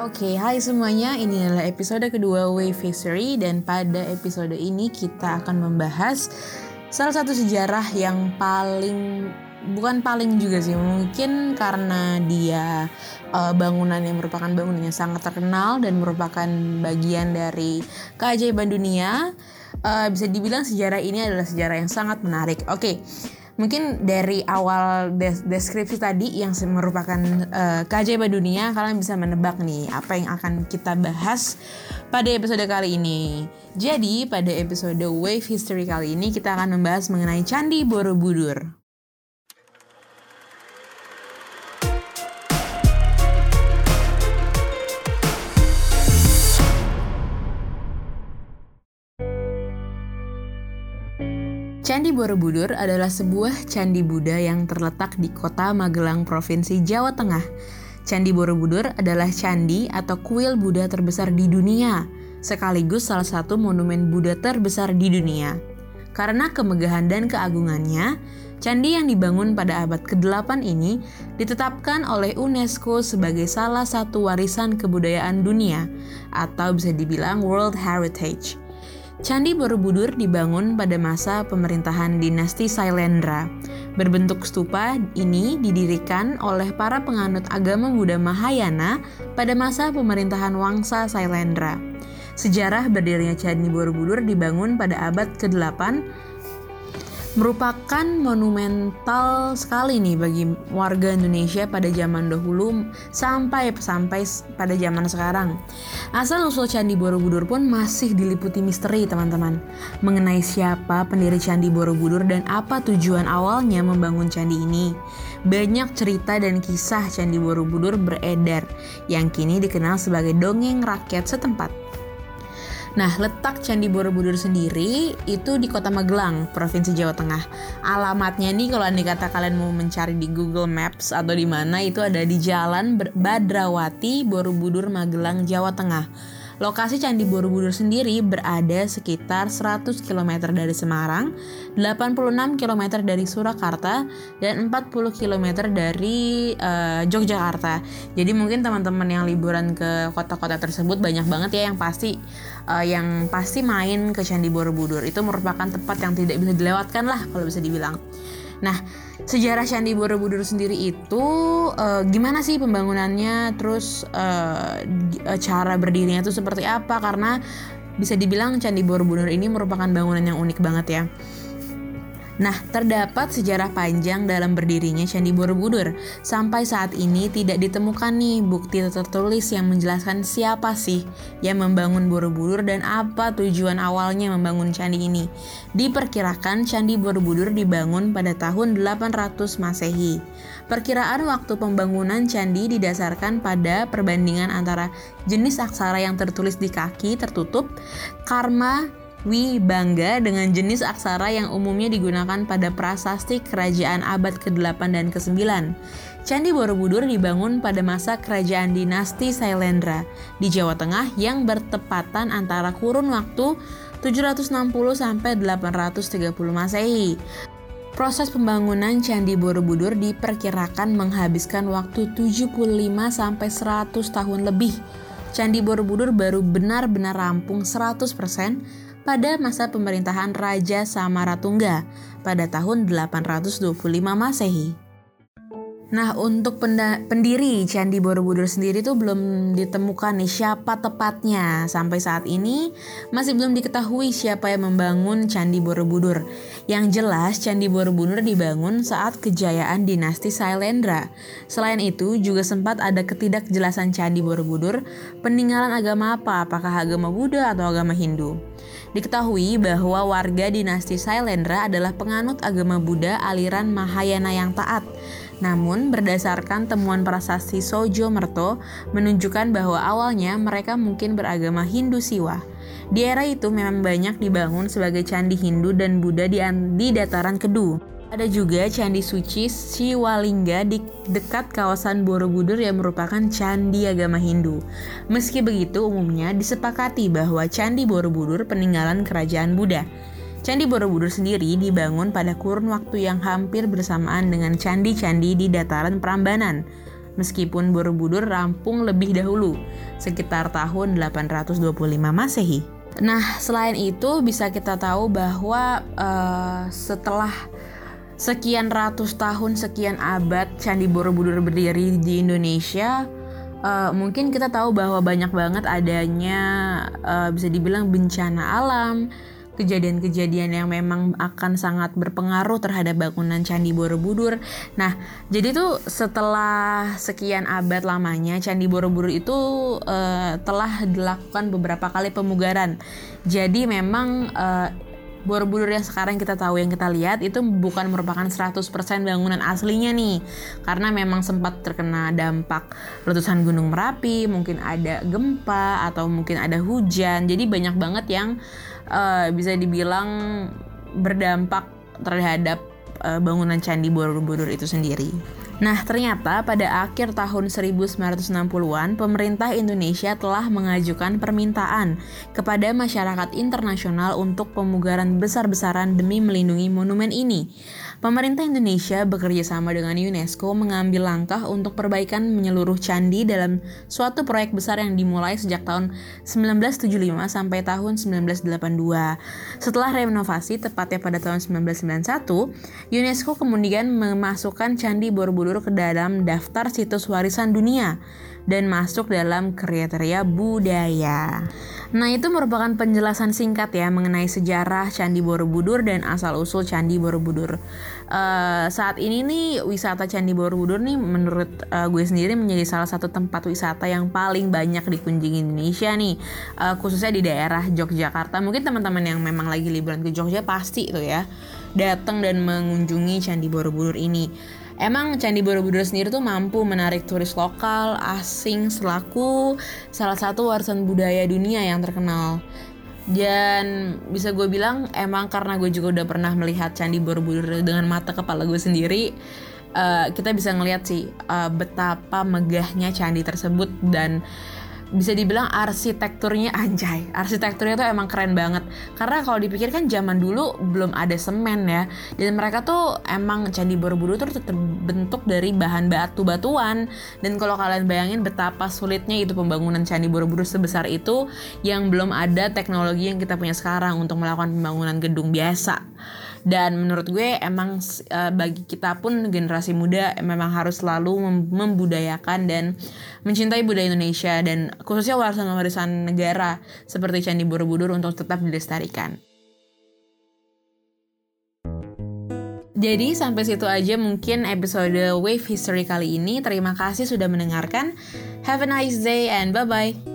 Oke, okay, hai semuanya. Ini adalah episode kedua Wave History dan pada episode ini kita akan membahas salah satu sejarah yang paling bukan paling juga sih, mungkin karena dia uh, bangunan yang merupakan bangunan yang sangat terkenal dan merupakan bagian dari keajaiban dunia. Uh, bisa dibilang sejarah ini adalah sejarah yang sangat menarik. Oke. Okay mungkin dari awal des deskripsi tadi yang merupakan uh, keajaiban dunia kalian bisa menebak nih apa yang akan kita bahas pada episode kali ini. Jadi pada episode Wave History kali ini kita akan membahas mengenai Candi Borobudur. Candi Borobudur adalah sebuah candi Buddha yang terletak di kota Magelang, Provinsi Jawa Tengah. Candi Borobudur adalah candi atau kuil Buddha terbesar di dunia, sekaligus salah satu monumen Buddha terbesar di dunia. Karena kemegahan dan keagungannya, candi yang dibangun pada abad ke-8 ini ditetapkan oleh UNESCO sebagai salah satu warisan kebudayaan dunia atau bisa dibilang World Heritage. Candi Borobudur dibangun pada masa pemerintahan dinasti Sailendra. Berbentuk stupa ini didirikan oleh para penganut agama Buddha Mahayana pada masa pemerintahan Wangsa Sailendra. Sejarah berdirinya Candi Borobudur dibangun pada abad ke-8 merupakan monumental sekali nih bagi warga Indonesia pada zaman dahulu sampai sampai pada zaman sekarang. Asal usul Candi Borobudur pun masih diliputi misteri teman-teman mengenai siapa pendiri Candi Borobudur dan apa tujuan awalnya membangun candi ini. Banyak cerita dan kisah Candi Borobudur beredar yang kini dikenal sebagai dongeng rakyat setempat. Nah, letak Candi Borobudur sendiri itu di Kota Magelang, Provinsi Jawa Tengah. Alamatnya nih kalau anda kata kalian mau mencari di Google Maps atau di mana itu ada di Jalan Badrawati, Borobudur, Magelang, Jawa Tengah. Lokasi Candi Borobudur sendiri berada sekitar 100 km dari Semarang, 86 km dari Surakarta, dan 40 km dari uh, Yogyakarta. Jadi mungkin teman-teman yang liburan ke kota-kota tersebut banyak banget ya yang pasti uh, yang pasti main ke Candi Borobudur. Itu merupakan tempat yang tidak bisa dilewatkan lah kalau bisa dibilang. Nah, sejarah Candi Borobudur sendiri itu uh, gimana sih pembangunannya, terus uh, cara berdirinya itu seperti apa? Karena bisa dibilang Candi Borobudur ini merupakan bangunan yang unik banget ya. Nah, terdapat sejarah panjang dalam berdirinya Candi Borobudur. Sampai saat ini tidak ditemukan nih bukti tertulis yang menjelaskan siapa sih yang membangun Borobudur dan apa tujuan awalnya membangun candi ini. Diperkirakan Candi Borobudur dibangun pada tahun 800 Masehi. Perkiraan waktu pembangunan candi didasarkan pada perbandingan antara jenis aksara yang tertulis di kaki tertutup, karma Wi bangga dengan jenis aksara yang umumnya digunakan pada prasasti kerajaan abad ke-8 dan ke-9. Candi Borobudur dibangun pada masa kerajaan dinasti Sailendra di Jawa Tengah yang bertepatan antara kurun waktu 760 sampai 830 Masehi. Proses pembangunan Candi Borobudur diperkirakan menghabiskan waktu 75 sampai 100 tahun lebih. Candi Borobudur baru benar-benar rampung 100% pada masa pemerintahan Raja Samaratungga pada tahun 825 Masehi. Nah, untuk pendiri Candi Borobudur sendiri tuh belum ditemukan nih siapa tepatnya. Sampai saat ini masih belum diketahui siapa yang membangun Candi Borobudur. Yang jelas Candi Borobudur dibangun saat kejayaan dinasti Sailendra. Selain itu juga sempat ada ketidakjelasan Candi Borobudur peninggalan agama apa, apakah agama Buddha atau agama Hindu. Diketahui bahwa warga dinasti Sailendra adalah penganut agama Buddha aliran Mahayana yang taat. Namun, berdasarkan temuan prasasti Sojo Merto menunjukkan bahwa awalnya mereka mungkin beragama Hindu Siwa. Di era itu memang banyak dibangun sebagai candi Hindu dan Buddha di, di dataran Kedu. Ada juga Candi Suci Siwalingga di dekat kawasan Borobudur yang merupakan candi agama Hindu. Meski begitu, umumnya disepakati bahwa Candi Borobudur peninggalan kerajaan Buddha. Candi Borobudur sendiri dibangun pada kurun waktu yang hampir bersamaan dengan candi-candi di dataran Prambanan. meskipun Borobudur rampung lebih dahulu, sekitar tahun 825 Masehi. Nah, selain itu bisa kita tahu bahwa uh, setelah sekian ratus tahun, sekian abad Candi Borobudur berdiri di Indonesia, uh, mungkin kita tahu bahwa banyak banget adanya uh, bisa dibilang bencana alam, kejadian-kejadian yang memang akan sangat berpengaruh terhadap bangunan Candi Borobudur. Nah, jadi tuh setelah sekian abad lamanya Candi Borobudur itu uh, telah dilakukan beberapa kali pemugaran. Jadi memang uh, Borobudur yang sekarang kita tahu yang kita lihat itu bukan merupakan 100% bangunan aslinya nih karena memang sempat terkena dampak letusan gunung Merapi mungkin ada gempa atau mungkin ada hujan jadi banyak banget yang uh, bisa dibilang berdampak terhadap uh, bangunan Candi Borobudur itu sendiri. Nah, ternyata pada akhir tahun 1960-an, pemerintah Indonesia telah mengajukan permintaan kepada masyarakat internasional untuk pemugaran besar-besaran demi melindungi monumen ini. Pemerintah Indonesia bekerja sama dengan UNESCO mengambil langkah untuk perbaikan menyeluruh candi dalam suatu proyek besar yang dimulai sejak tahun 1975 sampai tahun 1982. Setelah renovasi tepatnya pada tahun 1991, UNESCO kemudian memasukkan Candi Borobudur ke dalam daftar situs warisan dunia dan masuk dalam kriteria budaya. Nah, itu merupakan penjelasan singkat ya mengenai sejarah Candi Borobudur dan asal-usul Candi Borobudur. Uh, saat ini nih wisata Candi Borobudur nih menurut uh, gue sendiri menjadi salah satu tempat wisata yang paling banyak dikunjungi Indonesia nih, uh, khususnya di daerah Yogyakarta. Mungkin teman-teman yang memang lagi liburan ke Jogja pasti itu ya datang dan mengunjungi Candi Borobudur ini. Emang Candi Borobudur sendiri tuh mampu menarik turis lokal, asing selaku salah satu warisan budaya dunia yang terkenal. Dan bisa gue bilang emang karena gue juga udah pernah melihat Candi Borobudur dengan mata kepala gue sendiri, uh, kita bisa ngeliat sih uh, betapa megahnya candi tersebut dan bisa dibilang arsitekturnya anjay arsitekturnya tuh emang keren banget. Karena kalau dipikirkan zaman dulu belum ada semen ya. Dan mereka tuh emang candi borobudur tuh terbentuk dari bahan batu batuan dan kalau kalian bayangin betapa sulitnya itu pembangunan candi borobudur sebesar itu yang belum ada teknologi yang kita punya sekarang untuk melakukan pembangunan gedung biasa dan menurut gue emang uh, bagi kita pun generasi muda memang harus selalu mem membudayakan dan mencintai budaya Indonesia dan khususnya warisan-warisan negara seperti Candi Borobudur untuk tetap dilestarikan. Jadi sampai situ aja mungkin episode Wave History kali ini. Terima kasih sudah mendengarkan. Have a nice day and bye-bye.